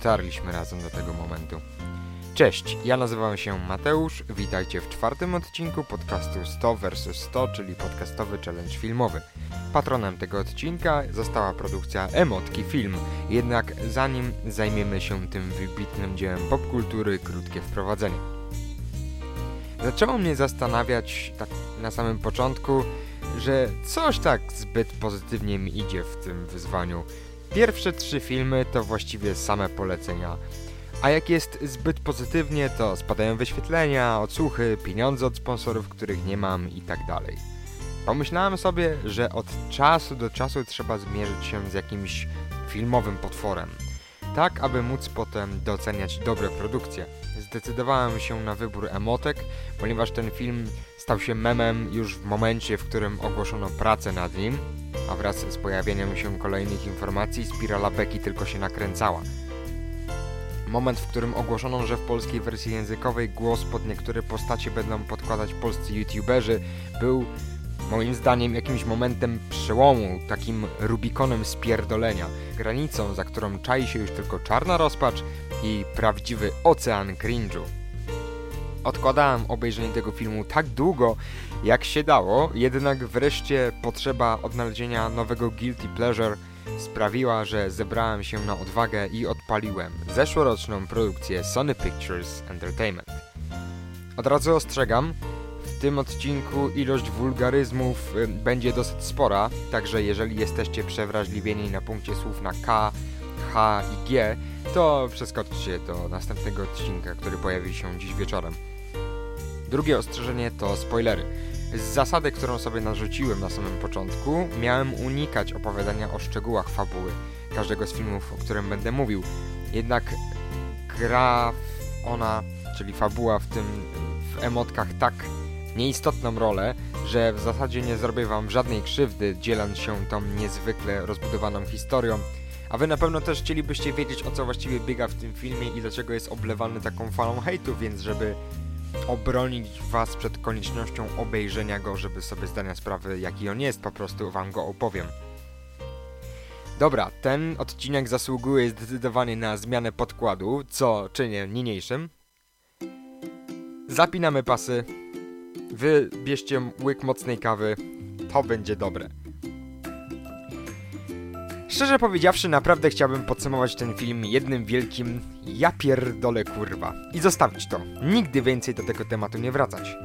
dotarliśmy razem do tego momentu. Cześć, ja nazywam się Mateusz, witajcie w czwartym odcinku podcastu 100 vs 100, czyli podcastowy challenge filmowy. Patronem tego odcinka została produkcja Emotki Film, jednak zanim zajmiemy się tym wybitnym dziełem popkultury, krótkie wprowadzenie. Zaczęło mnie zastanawiać tak na samym początku, że coś tak zbyt pozytywnie mi idzie w tym wyzwaniu. Pierwsze trzy filmy to właściwie same polecenia. A jak jest zbyt pozytywnie, to spadają wyświetlenia, odsłuchy, pieniądze od sponsorów, których nie mam i tak dalej. Pomyślałem sobie, że od czasu do czasu trzeba zmierzyć się z jakimś filmowym potworem, tak aby móc potem doceniać dobre produkcje. Zdecydowałem się na wybór Emotek, ponieważ ten film stał się memem już w momencie, w którym ogłoszono pracę nad nim, a wraz z pojawieniem się kolejnych informacji spirala Beki tylko się nakręcała. Moment, w którym ogłoszono, że w polskiej wersji językowej głos pod niektóre postacie będą podkładać polscy youtuberzy, był moim zdaniem jakimś momentem przełomu, takim Rubikonem spierdolenia, granicą, za którą czai się już tylko czarna rozpacz i prawdziwy ocean cringe'u. Odkładałem obejrzenie tego filmu tak długo, jak się dało, jednak wreszcie potrzeba odnalezienia nowego Guilty Pleasure sprawiła, że zebrałem się na odwagę i odpaliłem zeszłoroczną produkcję Sony Pictures Entertainment. Od razu ostrzegam, w tym odcinku ilość wulgaryzmów y, będzie dosyć spora, także jeżeli jesteście przewrażliwieni na punkcie słów na K, H i G, to przeskoczcie do następnego odcinka, który pojawi się dziś wieczorem. Drugie ostrzeżenie to spoilery. Z zasady, którą sobie narzuciłem na samym początku, miałem unikać opowiadania o szczegółach fabuły każdego z filmów, o którym będę mówił. Jednak gra ona, czyli fabuła w tym w emotkach tak nieistotną rolę, że w zasadzie nie zrobię wam żadnej krzywdy, dzieląc się tą niezwykle rozbudowaną historią. A wy na pewno też chcielibyście wiedzieć, o co właściwie biega w tym filmie i dlaczego jest oblewany taką falą hejtu, więc żeby obronić was przed koniecznością obejrzenia go, żeby sobie zdania sprawy, jaki on jest, po prostu wam go opowiem. Dobra, ten odcinek zasługuje zdecydowanie na zmianę podkładu, co czynię niniejszym. Zapinamy pasy, wy bierzcie łyk mocnej kawy, to będzie dobre. Szczerze powiedziawszy, naprawdę chciałbym podsumować ten film jednym wielkim ja pierdolę kurwa i zostawić to. Nigdy więcej do tego tematu nie wracać.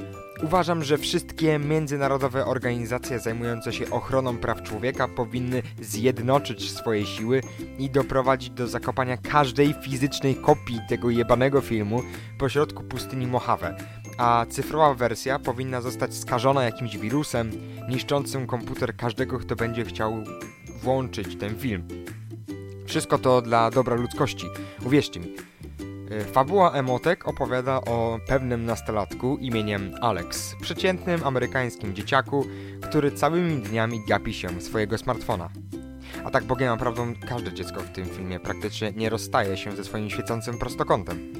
Uważam, że wszystkie międzynarodowe organizacje zajmujące się ochroną praw człowieka powinny zjednoczyć swoje siły i doprowadzić do zakopania każdej fizycznej kopii tego jebanego filmu pośrodku pustyni Mojave, a cyfrowa wersja powinna zostać skażona jakimś wirusem niszczącym komputer każdego, kto będzie chciał włączyć ten film. Wszystko to dla dobra ludzkości, uwierzcie mi. E, fabuła Emotek opowiada o pewnym nastolatku imieniem Alex, przeciętnym amerykańskim dzieciaku, który całymi dniami gapi się swojego smartfona. A tak bogiem naprawdę każde dziecko w tym filmie praktycznie nie rozstaje się ze swoim świecącym prostokątem.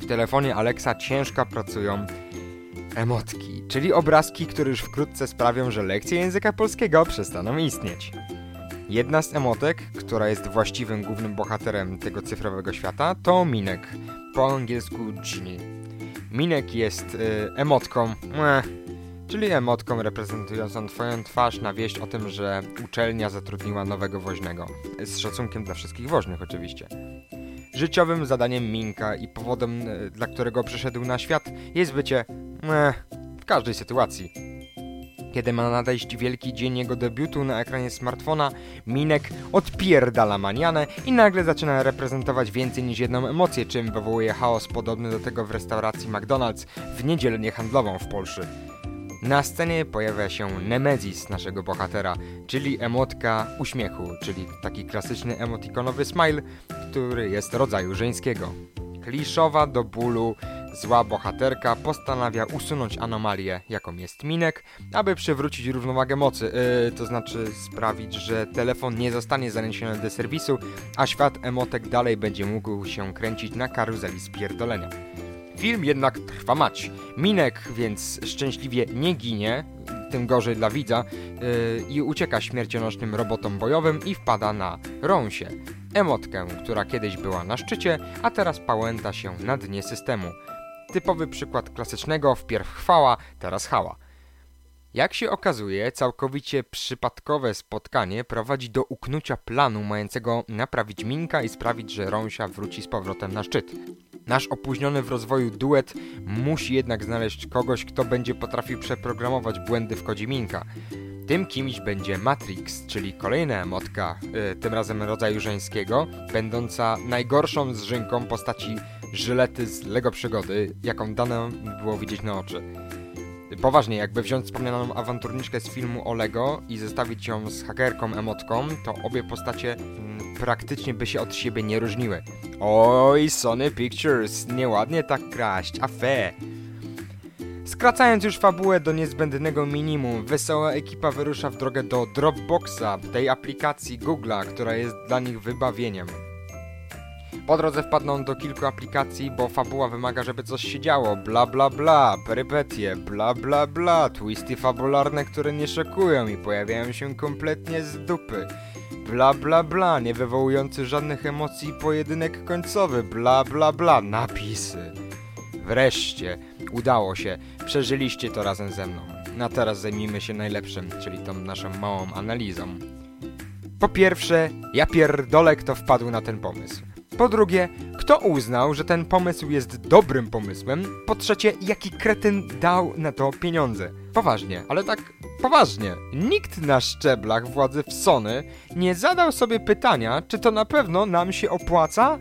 W telefonie Alexa ciężko pracują emotki, czyli obrazki, które już wkrótce sprawią, że lekcje języka polskiego przestaną istnieć. Jedna z emotek, która jest właściwym głównym bohaterem tego cyfrowego świata, to Minek, po angielsku Ginny. Minek jest y, emotką, meh, czyli emotką reprezentującą twoją twarz na wieść o tym, że uczelnia zatrudniła nowego woźnego. Z szacunkiem dla wszystkich woźnych oczywiście. Życiowym zadaniem Minka i powodem, y, dla którego przyszedł na świat jest bycie meh, w każdej sytuacji. Kiedy ma nadejść wielki dzień jego debiutu na ekranie smartfona, Minek odpierdala manianę i nagle zaczyna reprezentować więcej niż jedną emocję, czym wywołuje chaos podobny do tego w restauracji McDonald's w niedzielę niehandlową w Polsce. Na scenie pojawia się Nemezis naszego bohatera, czyli emotka uśmiechu, czyli taki klasyczny emotikonowy smile, który jest rodzaju żeńskiego. Kliszowa do bólu, Zła bohaterka postanawia usunąć anomalię, jaką jest Minek, aby przywrócić równowagę mocy, yy, to znaczy sprawić, że telefon nie zostanie zaniesiony do serwisu, a świat emotek dalej będzie mógł się kręcić na karuzeli spierdolenia. Film jednak trwa mać. Minek więc szczęśliwie nie ginie, tym gorzej dla widza, yy, i ucieka śmiercionośnym robotom bojowym i wpada na Ronsie, emotkę, która kiedyś była na szczycie, a teraz pałęta się na dnie systemu. Typowy przykład klasycznego wpierw chwała, teraz hała. Jak się okazuje, całkowicie przypadkowe spotkanie prowadzi do uknucia planu mającego naprawić Minka i sprawić, że Rąsia wróci z powrotem na szczyt. Nasz opóźniony w rozwoju duet musi jednak znaleźć kogoś, kto będzie potrafił przeprogramować błędy w kodzie Minka. Tym kimś będzie Matrix, czyli kolejna emotka, yy, tym razem rodzaju żeńskiego, będąca najgorszą zżynką postaci żylety z Lego Przygody, jaką dane było widzieć na oczy. Poważnie, jakby wziąć wspomnianą awanturniczkę z filmu o Lego i zestawić ją z hakerką emotką, to obie postacie mm, praktycznie by się od siebie nie różniły. Oj, Sony Pictures, nieładnie tak kraść, a fe. Skracając już fabułę do niezbędnego minimum, wesoła ekipa wyrusza w drogę do Dropboxa, tej aplikacji Google'a, która jest dla nich wybawieniem. Po drodze wpadną do kilku aplikacji, bo fabuła wymaga, żeby coś się działo. Bla bla bla, perypetie, bla bla bla, twisty fabularne, które nie szokują i pojawiają się kompletnie z dupy. Bla bla bla, nie wywołujący żadnych emocji pojedynek końcowy. Bla bla bla, napisy. Wreszcie, udało się. Przeżyliście to razem ze mną. A teraz zajmijmy się najlepszym, czyli tą naszą małą analizą. Po pierwsze, ja pierdolę kto wpadł na ten pomysł. Po drugie, kto uznał, że ten pomysł jest dobrym pomysłem? Po trzecie, jaki kretyn dał na to pieniądze? Poważnie, ale tak poważnie. Nikt na szczeblach władzy w Sony nie zadał sobie pytania, czy to na pewno nam się opłaca?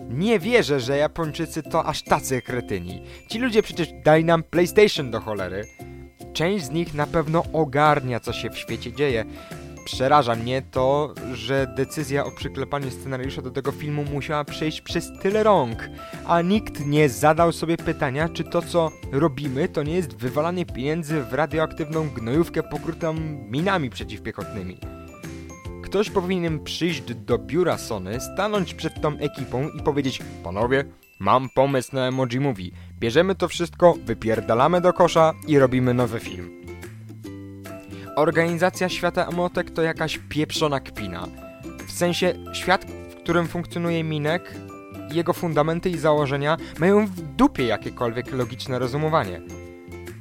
Nie wierzę, że Japończycy to aż tacy kretyni. Ci ludzie przecież daj nam PlayStation do cholery. Część z nich na pewno ogarnia, co się w świecie dzieje. Przeraża mnie to, że decyzja o przyklepaniu scenariusza do tego filmu musiała przejść przez tyle rąk, a nikt nie zadał sobie pytania, czy to co robimy to nie jest wywalanie pieniędzy w radioaktywną gnojówkę pokrytą minami przeciwpiechotnymi. Ktoś powinien przyjść do biura Sony, stanąć przed tą ekipą i powiedzieć Panowie, mam pomysł na Emoji Movie. Bierzemy to wszystko, wypierdalamy do kosza i robimy nowy film. Organizacja świata emotek to jakaś pieprzona kpina. W sensie, świat, w którym funkcjonuje Minek, jego fundamenty i założenia mają w dupie jakiekolwiek logiczne rozumowanie.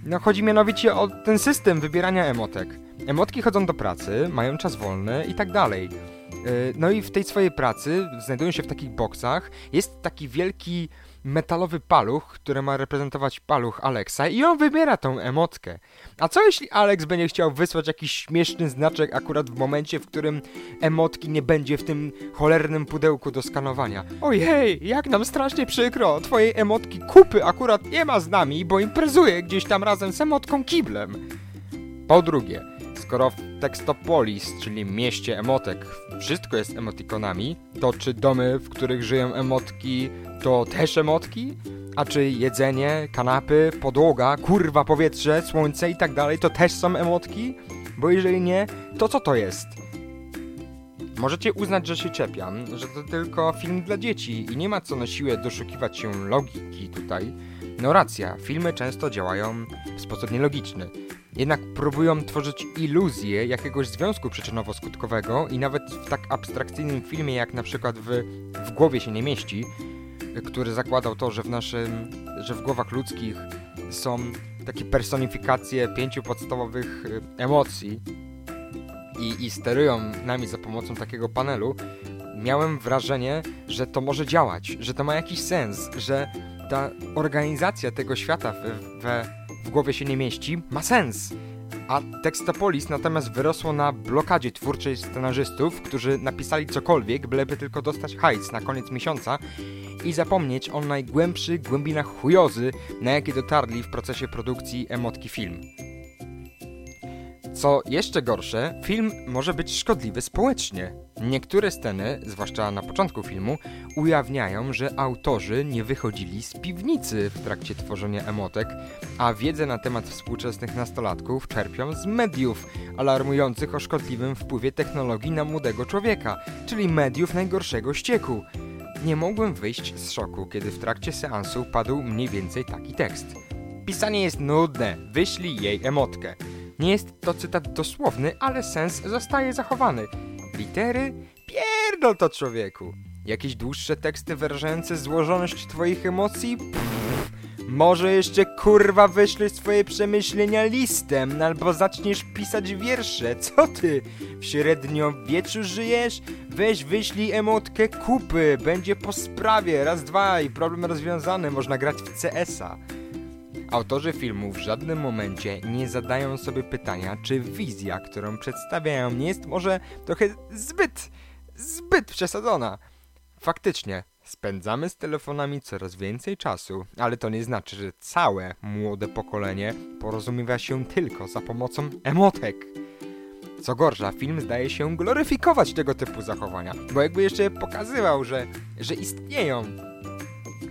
No, chodzi mianowicie o ten system wybierania emotek. Emotki chodzą do pracy, mają czas wolny i tak dalej. Yy, No i w tej swojej pracy znajdują się w takich boksach. Jest taki wielki metalowy paluch, który ma reprezentować paluch Alexa i on wybiera tą emotkę. A co jeśli Alex będzie chciał wysłać jakiś śmieszny znaczek akurat w momencie, w którym emotki nie będzie w tym cholernym pudełku do skanowania? Ojej, jak nam strasznie przykro, twojej emotki kupy akurat nie ma z nami, bo imprezuje gdzieś tam razem z emotką kiblem. Po drugie, skoro w Textopolis, czyli mieście emotek, wszystko jest emotikonami, to czy domy, w których żyją emotki, to też emotki? A czy jedzenie, kanapy, podłoga, kurwa powietrze, słońce i tak dalej to też są emotki? Bo jeżeli nie, to co to jest? Możecie uznać, że się czepiam, że to tylko film dla dzieci i nie ma co na siłę doszukiwać się logiki tutaj. No racja, filmy często działają w sposób nielogiczny. Jednak próbują tworzyć iluzję jakiegoś związku przyczynowo-skutkowego i nawet w tak abstrakcyjnym filmie jak na przykład w W głowie się nie mieści, który zakładał to, że w naszym, że w głowach ludzkich są takie personifikacje pięciu podstawowych y, emocji i, i sterują nami za pomocą takiego panelu, miałem wrażenie, że to może działać, że to ma jakiś sens, że ta organizacja tego świata we, we, w głowie się nie mieści ma sens. A Textopolis natomiast wyrosło na blokadzie twórczej scenarzystów, którzy napisali cokolwiek, byleby tylko dostać hajs na koniec miesiąca i zapomnieć o najgłębszych głębinach chujozy, na jakie dotarli w procesie produkcji emotki film. Co jeszcze gorsze, film może być szkodliwy społecznie. Niektóre sceny, zwłaszcza na początku filmu, ujawniają, że autorzy nie wychodzili z piwnicy w trakcie tworzenia emotek, a wiedzę na temat współczesnych nastolatków czerpią z mediów alarmujących o szkodliwym wpływie technologii na młodego człowieka, czyli mediów najgorszego ścieku. Nie mogłem wyjść z szoku, kiedy w trakcie seansu padł mniej więcej taki tekst. Pisanie jest nudne, wyślij jej emotkę. Nie jest to cytat dosłowny, ale sens zostaje zachowany. Litery? Pierdol to człowieku. Jakieś dłuższe teksty wyrażające złożoność twoich emocji? Pff, może jeszcze kurwa wyślesz swoje przemyślenia listem, albo zaczniesz pisać wiersze. Co ty? W średniowieczu żyjesz? Weź wyślij emotkę kupy, będzie po sprawie, raz dwa i problem rozwiązany, można grać w CS-a. Autorzy filmu w żadnym momencie nie zadają sobie pytania, czy wizja, którą przedstawiają, nie jest może trochę zbyt, zbyt przesadzona. Faktycznie, spędzamy z telefonami coraz więcej czasu, ale to nie znaczy, że całe młode pokolenie porozumiewa się tylko za pomocą emotek. Co gorsza, film zdaje się gloryfikować tego typu zachowania, bo jakby jeszcze pokazywał, że, że istnieją,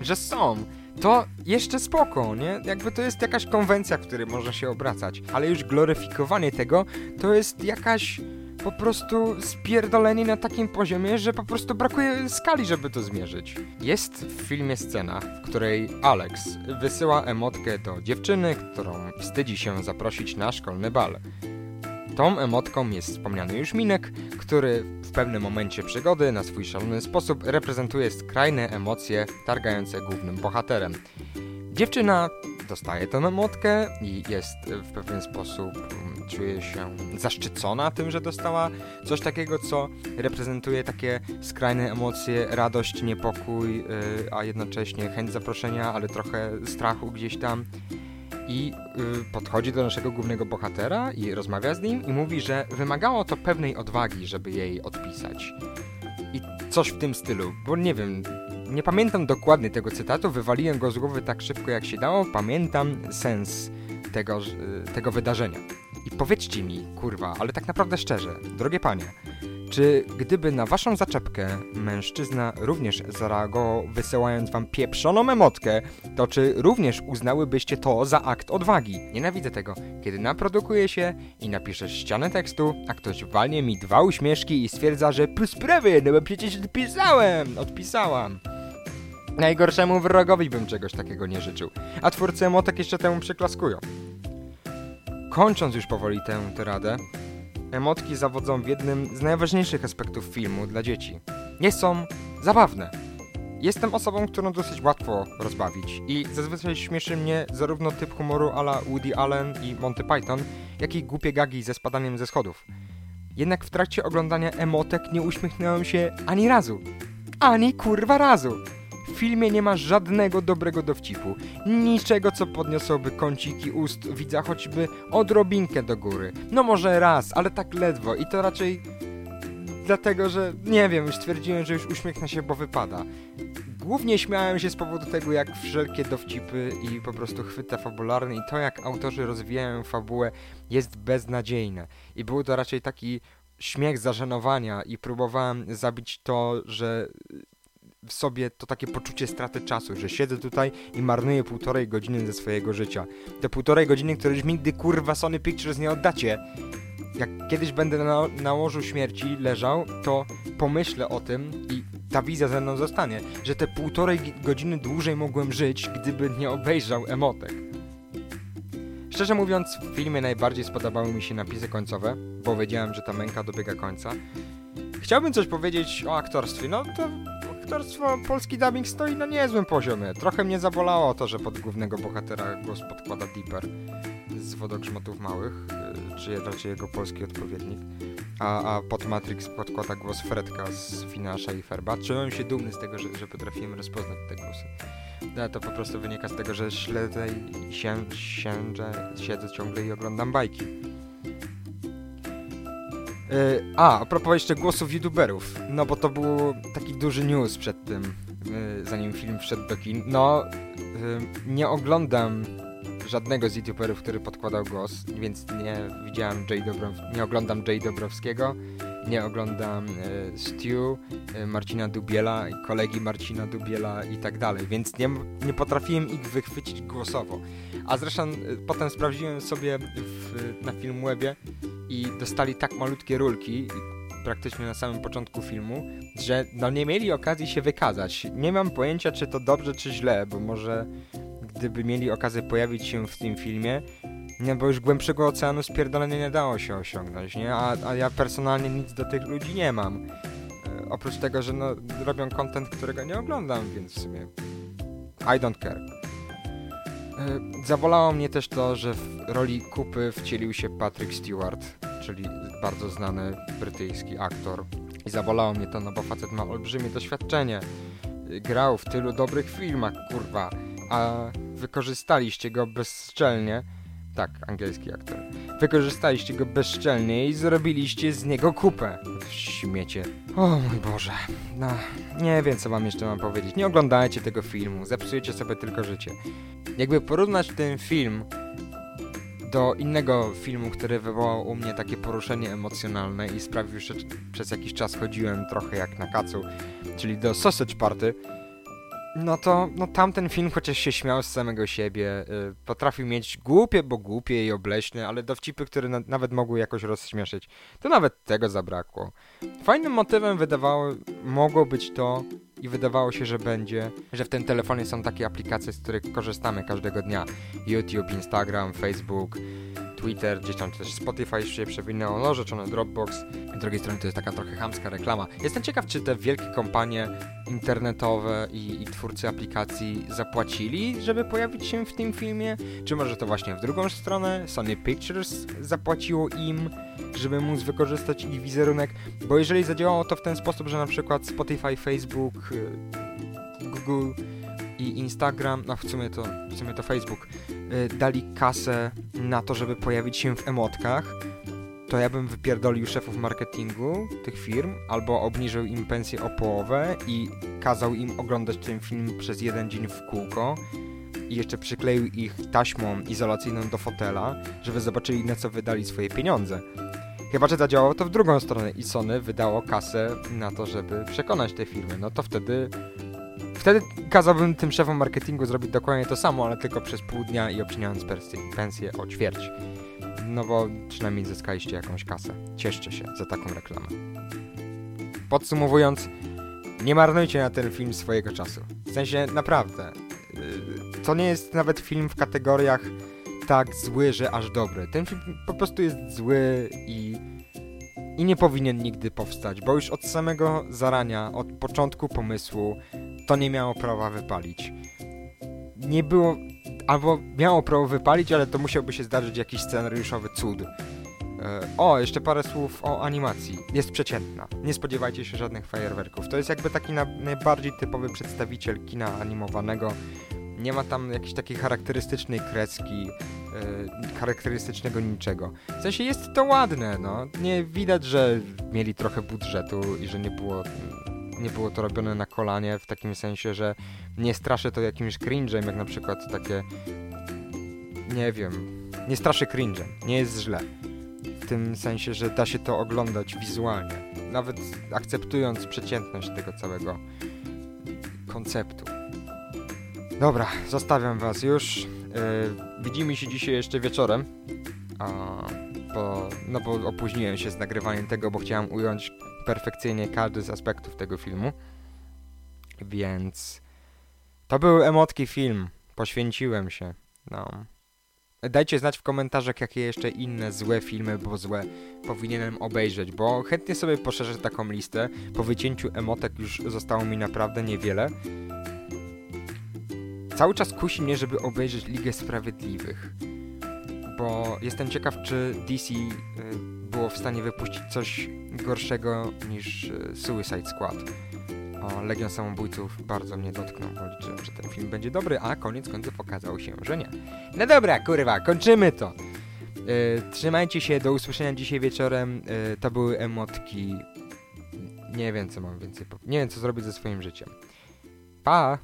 że są, to jeszcze spoko, nie? Jakby to jest jakaś konwencja, w której można się obracać, ale już gloryfikowanie tego to jest jakaś po prostu spierdolenie na takim poziomie, że po prostu brakuje skali, żeby to zmierzyć. Jest w filmie scena, w której Alex wysyła emotkę do dziewczyny, którą wstydzi się zaprosić na szkolny bal. Tą emotką jest wspomniany już Minek, który w pewnym momencie przygody na swój szalony sposób reprezentuje skrajne emocje targające głównym bohaterem. Dziewczyna dostaje tę emotkę i jest w pewien sposób mm, czuje się zaszczycona tym, że dostała coś takiego, co reprezentuje takie skrajne emocje, radość, niepokój, yy, a jednocześnie chęć zaproszenia, ale trochę strachu gdzieś tam i y, podchodzi do naszego głównego bohatera i rozmawia z nim i mówi, że wymagało to pewnej odwagi, żeby jej odpisać. I coś w tym stylu, bo nie wiem, nie pamiętam dokładnie tego cytatu, wywaliłem go z głowy tak szybko jak się dało, pamiętam sens tego, y, tego wydarzenia. I powiedzcie mi, kurwa, ale tak naprawdę szczerze, drogie panie, czy gdyby na waszą zaczepkę mężczyzna również zareagował wysyłając wam pieprzoną emotkę, to czy również uznałybyście to za akt odwagi? Nienawidzę tego, kiedy naprodukuje się i napiszesz ścianę tekstu, a ktoś walnie mi dwa uśmieszki i stwierdza, że po sprawie, no bo przecież odpisałem, odpisałam. Najgorszemu wrogowi bym czegoś takiego nie życzył, a twórcy emotek jeszcze temu przyklaskują. Kończąc już powoli tę radę, Emotki zawodzą w jednym z najważniejszych aspektów filmu dla dzieci. Nie są zabawne. Jestem osobą, którą dosyć łatwo rozbawić i zazwyczaj śmieszy mnie zarówno typ humoru ala Woody Allen i Monty Python, jak i głupie gagi ze spadaniem ze schodów. Jednak w trakcie oglądania emotek nie uśmiechnąłem się ani razu. Ani kurwa razu! Filmie nie ma żadnego dobrego dowcipu, niczego co podniosłoby kąciki ust widza choćby odrobinkę do góry. No może raz, ale tak ledwo i to raczej dlatego, że nie wiem, już stwierdziłem, że już uśmiechnę się, bo wypada. Głównie śmiałem się z powodu tego, jak wszelkie dowcipy i po prostu chwyty fabularne i to, jak autorzy rozwijają fabułę jest beznadziejne. I był to raczej taki śmiech zażenowania i próbowałem zabić to, że w sobie to takie poczucie straty czasu, że siedzę tutaj i marnuję półtorej godziny ze swojego życia. Te półtorej godziny, które już nigdy kurwa Sony Pictures nie oddacie. Jak kiedyś będę na, na łożu śmierci leżał, to pomyślę o tym i ta wizja ze mną zostanie, że te półtorej godziny dłużej mogłem żyć, gdyby nie obejrzał emotek. Szczerze mówiąc, w filmie najbardziej spodobały mi się napisy końcowe, bo wiedziałem, że ta męka dobiega końca. Chciałbym coś powiedzieć o aktorstwie, no to aktorstwo, polski dubbing stoi na niezłym poziomie. Trochę mnie zabolało to, że pod głównego bohatera głos podkłada Dipper z Wodogrzmotów Małych, y, czy raczej jego polski odpowiednik, a, a pod Matrix podkłada głos Fredka z Finasza i Ferba. Czułem się dumny z tego, że, że potrafiłem rozpoznać te głosy. No, to po prostu wynika z tego, że śledzę i się, siedzę ciągle i oglądam bajki. Yy, a, a propos jeszcze głosów youtuberów, no bo to był taki duży news przed tym, yy, zanim film wszedł do kin. No, yy, nie oglądam żadnego z youtuberów, który podkładał głos, więc nie widziałem Jay nie oglądam Jay Dobrowskiego, nie oglądam y, Stu, Marcina Dubiela, kolegi Marcina Dubiela i tak dalej, więc nie, nie potrafiłem ich wychwycić głosowo. A zresztą potem sprawdziłem sobie w, na Filmwebie i dostali tak malutkie rulki praktycznie na samym początku filmu, że no nie mieli okazji się wykazać. Nie mam pojęcia, czy to dobrze, czy źle, bo może gdyby mieli okazję pojawić się w tym filmie, nie, bo już głębszego oceanu spierdolenia nie dało się osiągnąć, nie? A, a ja personalnie nic do tych ludzi nie mam. oprócz tego, że no, robią content, którego nie oglądam, więc w sumie I don't care. E, Zawolało mnie też to, że w roli kupy wcielił się Patrick Stewart, czyli bardzo znany brytyjski aktor. I zawolało mnie to, no bo facet ma olbrzymie doświadczenie. Grał w tylu dobrych filmach, kurwa, a wykorzystaliście go bezczelnie. Tak, angielski aktor. Wykorzystaliście go bezczelnie i zrobiliście z niego kupę. Śmiecie. O mój Boże. No, nie wiem co wam jeszcze mam powiedzieć. Nie oglądajcie tego filmu, zepsujecie sobie tylko życie. Jakby porównać ten film do innego filmu, który wywołał u mnie takie poruszenie emocjonalne i sprawił, że przez jakiś czas chodziłem trochę jak na kacu, czyli do Sausage Party, no to no tamten film chociaż się śmiał z samego siebie, y, potrafił mieć głupie, bo głupie i obleśne, ale dowcipy, które na, nawet mogły jakoś rozśmieszyć, to nawet tego zabrakło. Fajnym motywem wydawało, mogło być to i wydawało się, że będzie, że w tym telefonie są takie aplikacje, z których korzystamy każdego dnia. YouTube, Instagram, Facebook, Twitter, gdzieś tam też Spotify się przewinęło, no rzeczone Dropbox. Z drugiej strony to jest taka trochę chamska reklama. Jestem ciekaw, czy te wielkie kompanie internetowe i, i twórcy aplikacji zapłacili, żeby pojawić się w tym filmie? Czy może to właśnie w drugą stronę? Sony Pictures zapłaciło im, żeby móc wykorzystać ich wizerunek? Bo jeżeli zadziałało to w ten sposób, że na przykład Spotify, Facebook, Google i Instagram, no w sumie to, w sumie to Facebook, y, dali kasę na to, żeby pojawić się w emotkach, to ja bym wypierdolił szefów marketingu tych firm, albo obniżył im pensję o połowę i kazał im oglądać ten film przez jeden dzień w kółko i jeszcze przykleił ich taśmą izolacyjną do fotela, żeby zobaczyli na co wydali swoje pieniądze. Chyba, że zadziałało to w drugą stronę i Sony wydało kasę na to, żeby przekonać te firmy. No to wtedy Wtedy kazałbym tym szefom marketingu zrobić dokładnie to samo, ale tylko przez pół dnia i obcinając pensję, o ćwierć. No bo przynajmniej zyskaliście jakąś kasę. Cieszcie się za taką reklamę. Podsumowując, nie marnujcie na ten film swojego czasu. W sensie, naprawdę. yy, To nie jest nawet film w kategoriach tak zły, że aż dobry. Ten film po prostu jest zły i i nie powinien nigdy powstać, bo już od samego zarania, od początku pomysłu, to nie miało prawa wypalić. Nie było, albo miało prawo wypalić, ale to musiałby się zdarzyć jakiś scenariuszowy cud. E, O, jeszcze parę słów o animacji. Jest przeciętna. Nie spodziewajcie się żadnych fajerwerków. To jest jakby taki na, najbardziej typowy przedstawiciel kina animowanego. Nie ma tam jakiejś takiej charakterystycznej kreski, e, charakterystycznego niczego. W sensie jest to ładne, no. Nie widać, że mieli trochę budżetu i że nie było, nie było to robione na kolanie, w takim sensie, że nie straszy to jakimś cringe'em, jak na przykład takie, nie wiem, nie straszy cringe'em, nie jest źle. W tym sensie, że da się to oglądać wizualnie, nawet akceptując przeciętność tego całego konceptu. Dobra, zostawiam was już. Yy, widzimy się dzisiaj jeszcze wieczorem. A, bo, no bo opóźniłem się z nagrywaniem tego, bo chciałem ująć perfekcyjnie każdy z aspektów tego filmu. Więc to był emotki film. Poświęciłem się. No. Dajcie znać w komentarzach, jakie jeszcze inne złe filmy, bo złe powinienem obejrzeć, bo chętnie sobie poszerzę taką listę. Po wycięciu emotek już zostało mi naprawdę niewiele. Cały czas kusi mnie, żeby obejrzeć Ligę Sprawiedliwych, bo jestem ciekaw, czy DC y, było w stanie wypuścić coś gorszego niż y, Suicide Squad. O, Legion Samobójców bardzo mnie dotknął, bo liczyłem, że ten film będzie dobry, a koniec końców okazało się, że nie. No dobra, kurwa, kończymy to! Y, trzymajcie się, do usłyszenia dzisiaj wieczorem. Y, to były emotki. Nie wiem, co mam więcej. Nie wiem, co zrobić ze swoim życiem. Pa!